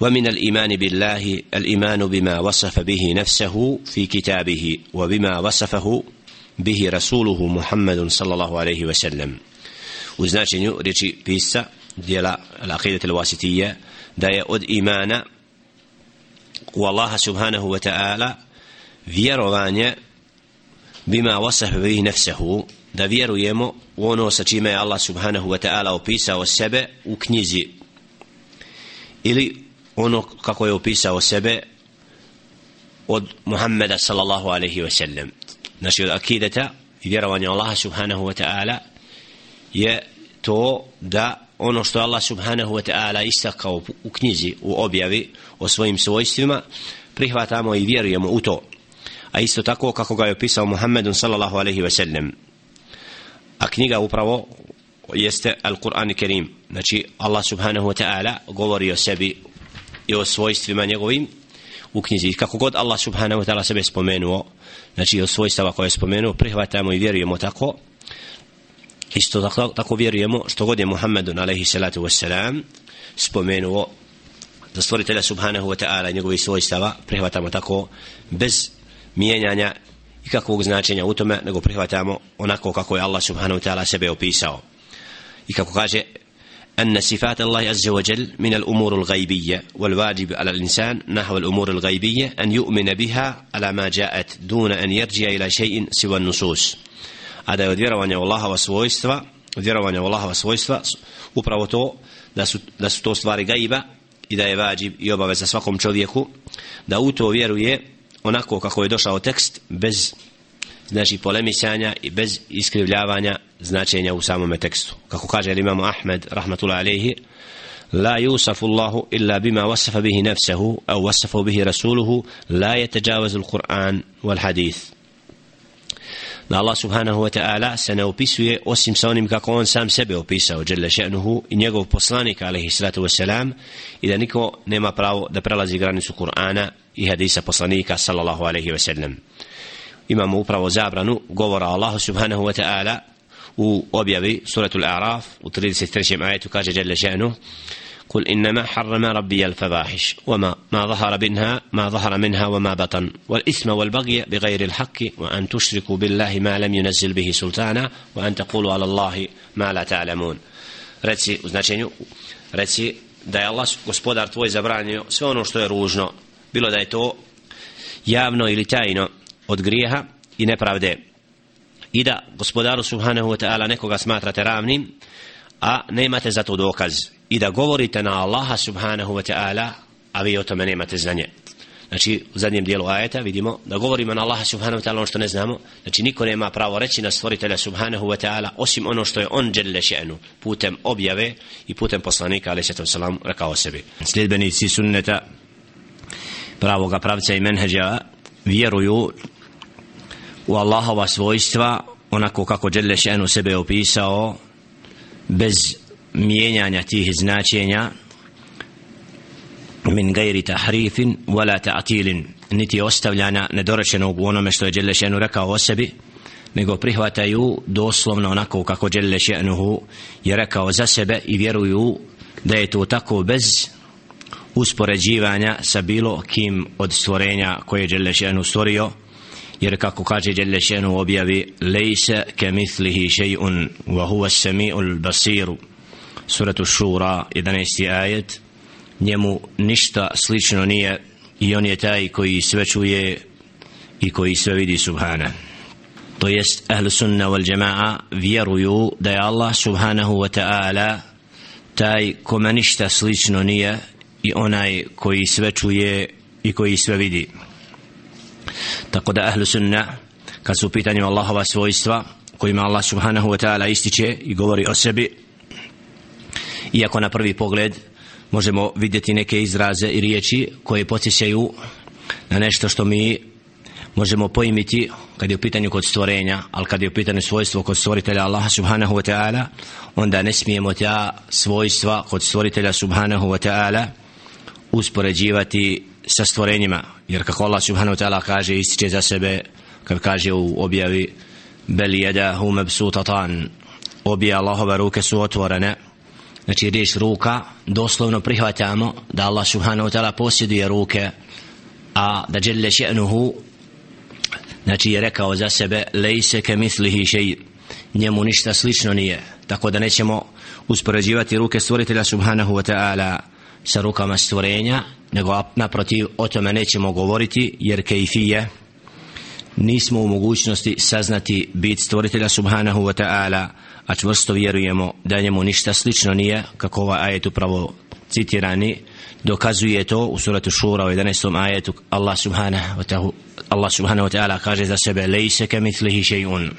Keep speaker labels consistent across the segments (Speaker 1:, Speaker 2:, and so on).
Speaker 1: ومن الإيمان بالله الإيمان بما وصف به نفسه في كتابه وبما وصفه به رسوله محمد صلى الله عليه وسلم. وزناچنيو ريتشي بيسا ديلا العقيده الواسطيه دا يؤد ايمانا والله سبحانه وتعالى vjerovanje bima wasah bi nafsihi da vjerujemo u ono sa čime je Allah subhanahu wa ta'ala opisao sebe ono kako je opisao sebe od Muhammeda sallallahu alaihi wa sallam znači od akideta i vjerovanja Allaha subhanahu wa ta'ala je to da ono što Allah subhanahu wa ta'ala istakao u knjizi, u objavi o svojim svojstvima, prihvatamo i vjerujemo u to. A isto tako kako ga je opisao Muhammedun sallallahu alaihi wa sallam. A knjiga upravo jeste Al-Quran Kerim. Znači Allah subhanahu wa ta'ala govori o sebi i o svojstvima njegovim u knjizi. Kako god Allah subhanahu wa ta'ala sebe spomenuo, znači o svojstava koje je spomenuo, prihvatamo i vjerujemo tako, isto tako, tako vjerujemo što god je Muhammedun alaihi salatu wassalam spomenuo za stvoritelja subhanahu wa ta'ala njegovi svojstava prihvatamo tako bez mijenjanja i kakvog značenja u tome nego prihvatamo onako kako je Allah subhanahu wa ta'ala sebe opisao i kako kaže أن صفات الله عز وجل من الأمور الغيبية والواجب على الإنسان نحو الأمور الغيبية أن يؤمن بها على ما جاءت دون أن يرجع إلى شيء سوى النصوص a da je od vjerovanja u Allahova svojstva od vjerovanja u Allahova svojstva upravo to da su, da su to stvari gaiba i da je vađib i obaveza svakom čovjeku da u to vjeruje onako kako je došao tekst bez znači polemisanja i bez iskrivljavanja značenja u samome tekstu kako kaže imam Ahmed rahmatullah alejhi لا يوصف الله إلا بما وصف به نفسه أو وصفه به رسوله لا يتجاوز القرآن والحديث da Allah subhanahu wa ta'ala se ne opisuje osim sa onim kako on sam sebe opisao dželle še'nuhu i njegov poslanik alaihi salatu wasalam i da niko nema pravo da prelazi granicu Kur'ana i hadisa poslanika sallallahu alaihi wasallam imamo upravo zabranu govora Allah subhanahu wa ta'ala u objavi suratul A'raf u 33. ajetu kaže dželle še'nuhu قل إنما حرم ربي الفواحش وما ما ظهر منها ما ظهر منها وما بطن والإثم والبغي بغير الحق وأن تشركوا بالله ما لم ينزل به سلطانا وأن تقولوا على الله ما لا تعلمون reci u značenju reci da je Allah gospodar tvoj zabranio sve ono što je ružno bilo da je to javno ili tajno od grijeha i nepravde. I da gospodaru subhanahu wa ta'ala nekoga smatrate ravnim a nemate za to dokaz. I da govorite na Allaha subhanahu wa ta'ala a vi o tome nemate znanje. Znači u zadnjem dijelu ajeta vidimo da govorimo na Allaha subhanahu wa ta'ala ono što ne znamo. Znači niko nema pravo reći na stvoritelja subhanahu wa ta'ala osim ono što je on djelile še'nu putem objave i putem poslanika alaih salam salam rekao sebi. Sljedbenici sunneta pravoga pravca i menheđa vjeruju u Allahova svojstva onako kako dželle še'nu sebe opisao bez mijenjanja tih značenja min gajri tahrifin wala ta'tilin niti ostavljana nedorečenog u onome što je Đelešenu rekao o sebi nego prihvataju doslovno onako kako Đelešenuhu je rekao za sebe i vjeruju da je to tako bez uspoređivanja sa bilo kim od stvorenja koje je Đelešenu stvorio jer kako kaže Đelešenu objavi lejse ke mislihi še'un wa huwa sami'ul basiru. Suratu Šura 11. ajet. Njemu ništa slično nije i on je taj koji sve čuje i koji sve vidi subhana to jest ahlu sunna wal jama'a vjeruju da je Allah subhanahu wa ta'ala taj kome ništa slično nije i onaj koji sve čuje i koji sve vidi tako da ahlu sunna kad su u pitanju Allahova svojstva kojima Allah subhanahu wa ta'ala ističe i govori o sebi iako na prvi pogled možemo vidjeti neke izraze i riječi koje podsjećaju na nešto što mi možemo poimiti kad je u pitanju kod stvorenja, ali kad je u pitanju svojstvo kod stvoritelja Allaha subhanahu wa ta'ala, onda ne smijemo ta svojstva kod stvoritelja subhanahu wa ta'ala uspoređivati sa stvorenjima. Jer kako Allah subhanahu wa ta'ala kaže ističe za sebe, kad kaže u objavi bel jedahu mebsutatan, obje Allahove ruke su otvorene, znači riječ ruka doslovno prihvatamo da Allah subhanahu wa ta'ala posjeduje ruke a da djelle še'nuhu znači je rekao za sebe lejse ke mislihi še'i njemu ništa slično nije tako da nećemo uspoređivati ruke stvoritelja subhanahu wa ta'ala sa rukama stvorenja nego naprotiv o tome nećemo govoriti jer kejfije nismo u mogućnosti saznati bit stvoritelja subhanahu wa ta'ala a čvrsto vjerujemo da njemu ništa slično nije kako ovaj ajet upravo citirani dokazuje to u suratu Šura u 11. ajetu Allah subhanahu wa ta'ala Allah subhanahu wa ta'ala kaže za sebe lejse ke mitlihi še'un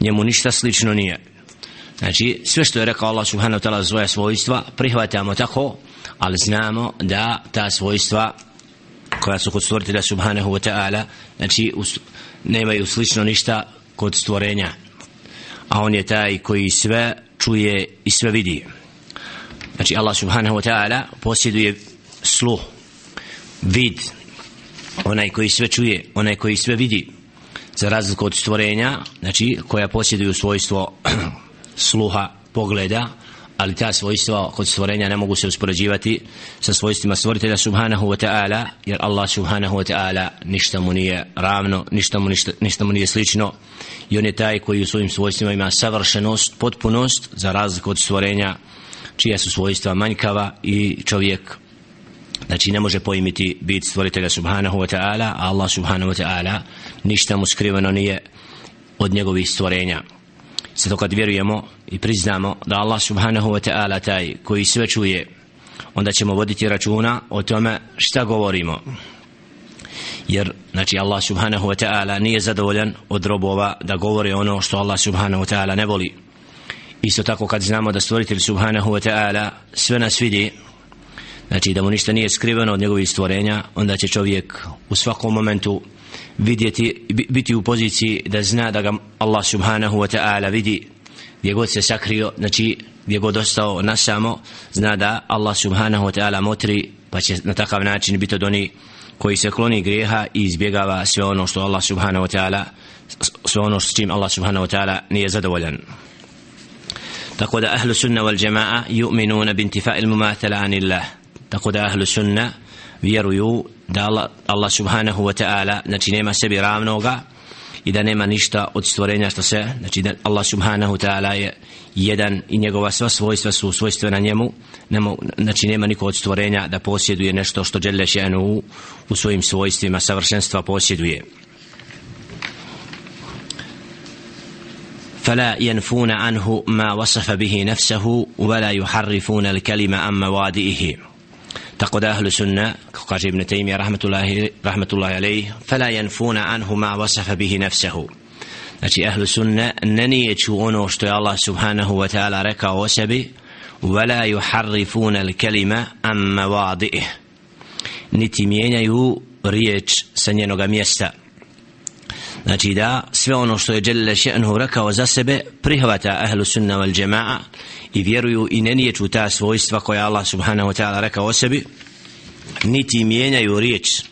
Speaker 1: njemu ništa slično nije znači sve što je rekao Allah subhanahu wa ta'ala svoje svojstva prihvatamo tako ali znamo da ta svojstva koja su kod stvoritelja subhanahu wa ta'ala znači nemaju slično ništa kod stvorenja. A on je taj koji sve čuje i sve vidi. Znači Allah subhanahu wa ta'ala posjeduje sluh vid onaj koji sve čuje onaj koji sve vidi. Za razliku od stvorenja znači koja posjeduju svojstvo sluha pogleda ali ta svojstva kod stvorenja ne mogu se uspoređivati sa svojstvima stvoritelja subhanahu wa ta'ala jer Allah subhanahu wa ta'ala ništa mu nije ravno ništa mu, ništa, ništa mu nije slično. I on je taj koji u svojim svojstvima ima savršenost, potpunost za razliku od stvorenja čija su svojstva manjkava i čovjek znači ne može pojmiti bit stvoritelja subhanahu wa ta'ala a Allah subhanahu wa ta'ala ništa mu skriveno nije od njegovih stvorenja. Zato kad vjerujemo i priznamo da Allah subhanahu wa ta'ala taj koji sve čuje, onda ćemo voditi računa o tome šta govorimo. Jer, znači, Allah subhanahu wa ta'ala nije zadovoljan od robova da govore ono što Allah subhanahu wa ta'ala ne voli. Isto tako kad znamo da stvoritelj subhanahu wa ta'ala sve nas vidi, znači da mu ništa nije skriveno od njegovih stvorenja, onda će čovjek u svakom momentu vidjeti, biti u poziciji da zna da ga Allah subhanahu wa ta'ala vidi gdje god se sakrio, znači gdje god ostao na samo, zna da Allah subhanahu wa ta'ala motri, pa će na takav način biti od oni koji se kloni grijeha i izbjegava sve ono što Allah subhanahu wa ta'ala sve ono s čim Allah subhanahu wa ta'ala nije zadovoljan. Tako da ahlu sunna wal jama'a yu'minuna bintifa il mumathala anillah. Tako da ahlu sunna vjeruju da Allah, Allah subhanahu wa ta'ala znači nema sebi ravnoga i da nema ništa od stvorenja što se znači da Allah subhanahu wa ta'ala je jedan i njegova sva svojstva su svojstvena njemu nema, znači nema niko od stvorenja da posjeduje nešto što žele šenu u svojim svojstvima savršenstva posjeduje فلا ينفون عنه ما وصف به نفسه ولا يحرفون الكلمة عن موادئه tako da ahlu sunna kako kaže Ibn Taymi, rahmatullahi, rahmatullahi alaih fela yanfuna anhu ma wasafa bihi nefsehu. znači ahlu sunna ne nijeću ono što je Allah subhanahu wa ta'ala rekao o sebi wala yuharrifuna al-kalima am mawadi'ih niti mijenjaju riječ sa njenoga mjesta znači da sve ono što je Jelle še'nuhu rekao za sebe prihvata ahlu sunna wal jama'a i vjeruju i ne nijeću ta svojstva koja Allah subhanahu wa ta'ala rekao o sebi niti mijenjaju riječ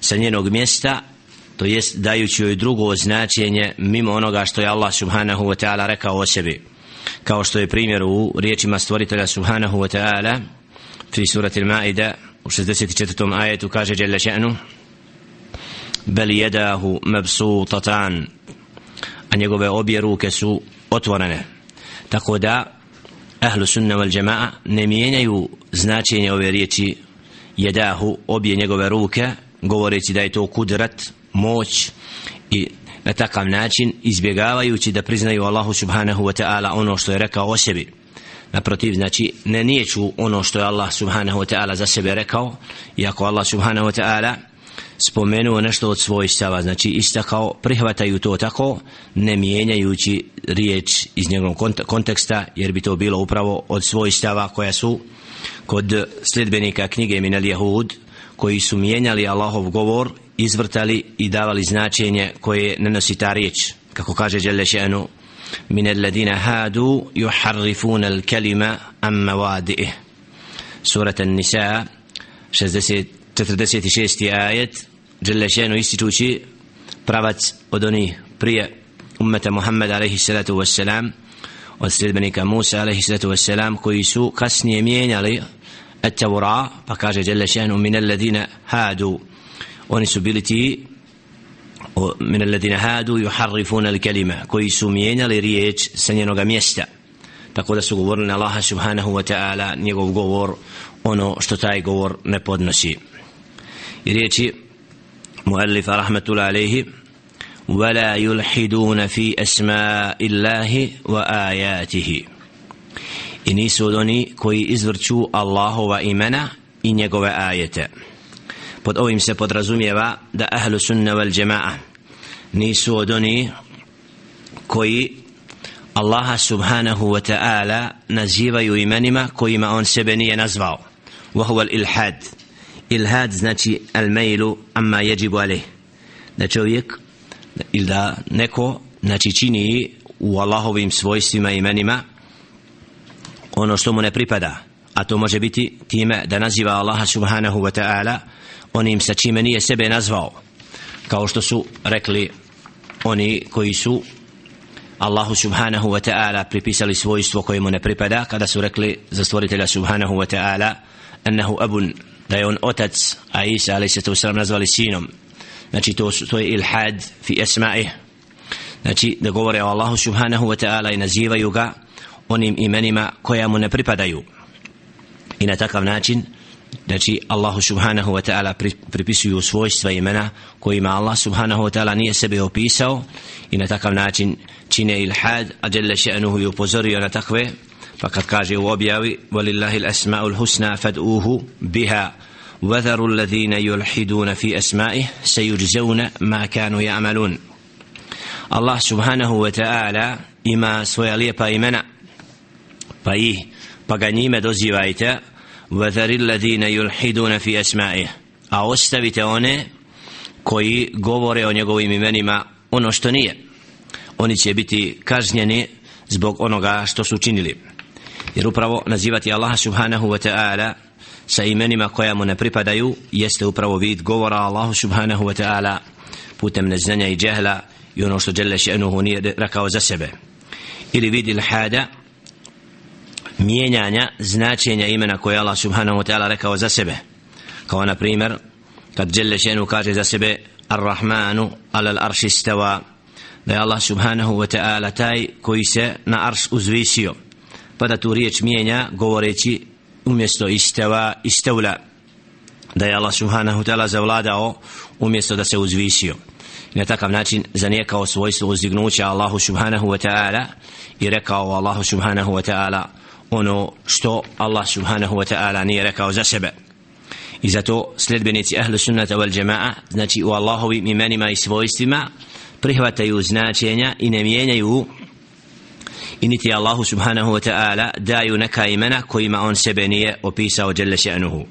Speaker 1: sa njenog mjesta to jest dajući joj drugo značenje mimo onoga što je Allah subhanahu wa ta'ala rekao o sebi kao što je primjer u riječima stvoritelja subhanahu wa ta'ala fi surati al-Ma'ida u 64. ajetu kaže Jelle še'nu bel jedahu mebsutatan. A njegove obje ruke su otvorene. Tako da ahlu sunna wal jamaa ne mijenjaju značenje ove riječi jedahu obje njegove ruke govoreći da je to kudrat moć i na takav način izbjegavajući da priznaju Allahu subhanahu wa ta'ala ono što je rekao o sebi. Naprotiv znači ne nijeću ono što je Allah subhanahu wa ta'ala za sebe rekao iako Allah subhanahu wa ta'ala spomenuo nešto od svojstava, znači istakao, prihvataju to tako, ne mijenjajući riječ iz njegovog konteksta, jer bi to bilo upravo od svojstava koja su kod sljedbenika knjige Minal Jehud, koji su mijenjali Allahov govor, izvrtali i davali značenje koje ne nosi ta riječ, kako kaže Đelešenu, min alladina hadu يحرفون الكلمة عن am سورة النساء An-Nisa 60 46. ajet Đelešenu ističući pravac od onih prije ummeta Muhammed alaihi salatu wassalam od sljedbenika Musa alaihissalatu wassalam koji su kasnije mijenjali التوراة فكاجة جل شأنه من الذين هادوا ونسبلتي من الذين هادوا يحرفون الكلمة كوي سمينا لريج سنينوغا ميستا tako da su govorili na Allaha subhanahu wa ta'ala njegov govor ono što taj govor ne podnosi i riječi muallifa rahmatullahi alaihi ولا يلحدون في أسماء الله وآياته i nisu od oni koji izvrću Allahova imena i njegove ajete. Pod ovim se podrazumijeva da ahlu sunna wal jama'a nisu od oni koji Allaha subhanahu wa ta'ala nazivaju imenima kojima on sebe nije nazvao. Wahuwa il-ilhad. Ilhad znači al-mailu amma yajibu alih. Da čovjek ili da neko znači čini u Allahovim svojstvima i imenima ono što mu ne pripada a to može biti time da naziva Allaha subhanahu wa ta'ala onim sa čime nije sebe nazvao kao što su rekli oni koji su Allahu subhanahu wa ta'ala pripisali svojstvo koje mu ne pripada kada su rekli za stvoritelja subhanahu wa ta'ala ennehu abun da je on otac a Isa alaih se to nazvali sinom. Znači to, to je ilhad fi esma'ih znači da govore o Allahu subhanahu wa ta'ala i nazivaju ga onim imenima koja mu ne pripadaju. I na takav način znači Allahu subhanahu wa ta'ala pripisuju svojstva imena kojima Allah subhanahu wa ta'ala nije sebe opisao i na takav način čine ilhad a jelle še'nuhu i upozorio na takve pa kad kaže u objavi walillahi l'asma'ul husna fad'uhu biha وذروا الذين يلحدون في أسمائه سيجزون ما كانوا يعملون الله سبحانه وتعالى إما سوى ليبا إمنا pa ih pa ga njime dozivajte وذر الذين يلحدون في أسمائه a ostavite one koji govore o njegovim imenima ono što nije oni će biti kažnjeni zbog onoga što su činili jer upravo nazivati Allaha subhanahu wa ta'ala sa imenima koja mu ne pripadaju jeste upravo vid govora Allahu subhanahu wa ta'ala putem neznanja i džehla i ono što Đelle še'nuhu nije rekao za sebe. Ili vid ilhada mijenjanja značenja imena koje Allah subhanahu wa ta'ala rekao za sebe. Kao na primjer kad Đelle še'nuhu kaže za sebe Ar-Rahmanu ala arši stava da je Allah subhanahu wa ta'ala taj koji se na arš uzvisio pa da tu riječ mijenja govoreći umjesto isteva istevla da je Allah subhanahu ta'ala zavladao umjesto da se uzvisio. I na takav način zanijekao svojstvo uzdignuća Allahu subhanahu wa ta'ala i rekao Allahu subhanahu wa ta'ala ono što Allah subhanahu wa ta'ala nije rekao za sebe. I zato sledbenici ahlu sunnata wal jama'a znači u Allahovim imenima i svojstvima prihvataju značenja i ne mijenjaju i niti Allahu subhanahu wa ta'ala daju neka imena kojima on sebe nije opisao jelle še'nuhu.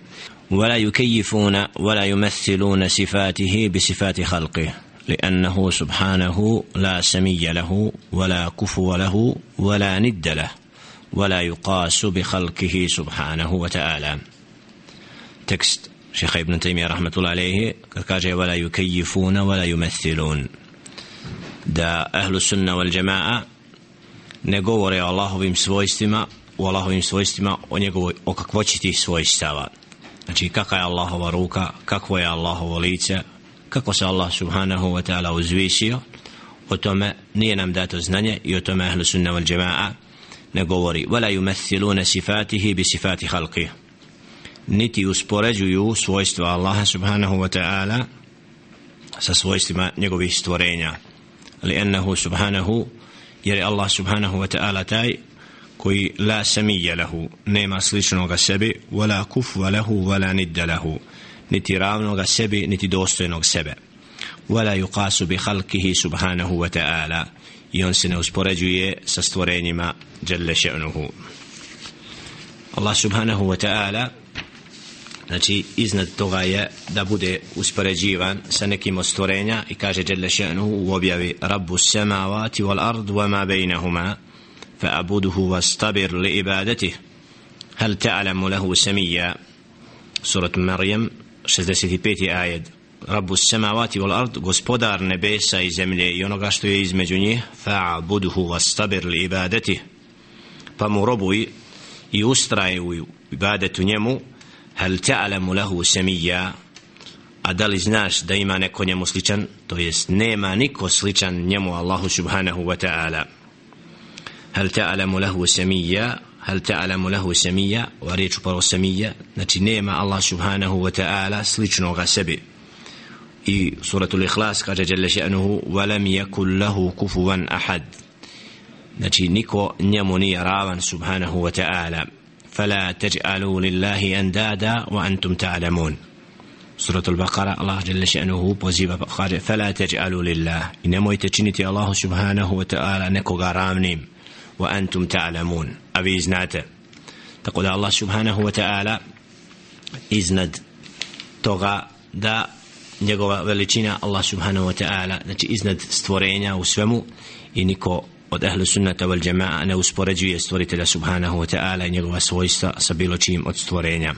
Speaker 1: ولا يكيفون ولا يمثلون صفاته بصفات خلقه لأنه سبحانه لا سمي له ولا كفو له ولا ند له ولا يقاس بخلقه سبحانه وتعالى تكست شيخ ابن تيمية رحمة الله عليه قال ولا يكيفون ولا يمثلون دا أهل السنة والجماعة ne govore o Allahovim svojstvima u Allahovim svojstvima o njegovoj o kakvoći tih svojstava. Znači kakva je Allahova ruka kakvo je Allahovo lice kako se Allah subhanahu wa ta'ala uzvisio o tome nije nam dato znanje i o tome ahlu sunna wal jama'a ne govori. Wala يُمَثِّلُونَ sifatihi bi sifati niti uspoređuju svojstva Allaha subhanahu wa ta'ala sa svojstvima njegovih stvorenja. Ali ennehu subhanahu jer je Allah subhanahu wa ta'ala taj koji la samije lahu nema sličnoga sebi wala kufva lahu wala nidda lahu niti ravnoga sebi niti dostojnog sebe. Wala yuqasu bi khalqihi subhanahu wa ta'ala i on se ne uspoređuje sa stvorenjima jalla še'nuhu. Allah subhanahu wa ta'ala znači iznad toga je da bude uspoređivan sa nekim od stvorenja i kaže jalla še'nuhu u objavi Rabbu samavati wal ard wa ma bejnehuma fa abuduhu was tabir li ibadetih hal ta'lamu lahu samija surat Marijam 65. ajed. Rabbu samavati wal ard gospodar nebesa i zemlje i onoga što je između njih fa'buduhu wastabir li ibadetih pa mu robuj i ustrajuj u ibadetu njemu هل ta'lamu lahu samija a da li znaš da ima neko njemu sličan? To jest nema niko sličan njemu Allahu subhanahu wa ta'ala. هل ta'lamu lahu samija هل ta'lamu lahu samija wa riječ prvo samija znači nema Allah subhanahu wa ta'ala sličnoga sebi. I suratul ikhlas kaže jalla še'nuhu wa lam yakul lahu kufuwan ahad. Znači niko njemu nije ravan subhanahu wa ta'ala. فلا تجعلوا لله أندادا وأنتم تعلمون سورة البقرة الله جل شأنه بوزيبا قال فلا تجعلوا لله إنما يتجنتي الله سبحانه وتعالى نكو غرامنيم وأنتم تعلمون أبي إزناته تقول الله سبحانه وتعالى إزند toga da njegova veličina Allah subhanahu wa ta'ala znači iznad stvorenja u svemu i niko od ehlu sunnata wal jama'a ne uspoređuje stvoritelja subhanahu wa ta'ala i njegova svojstva sa bilo čim od stvorenja.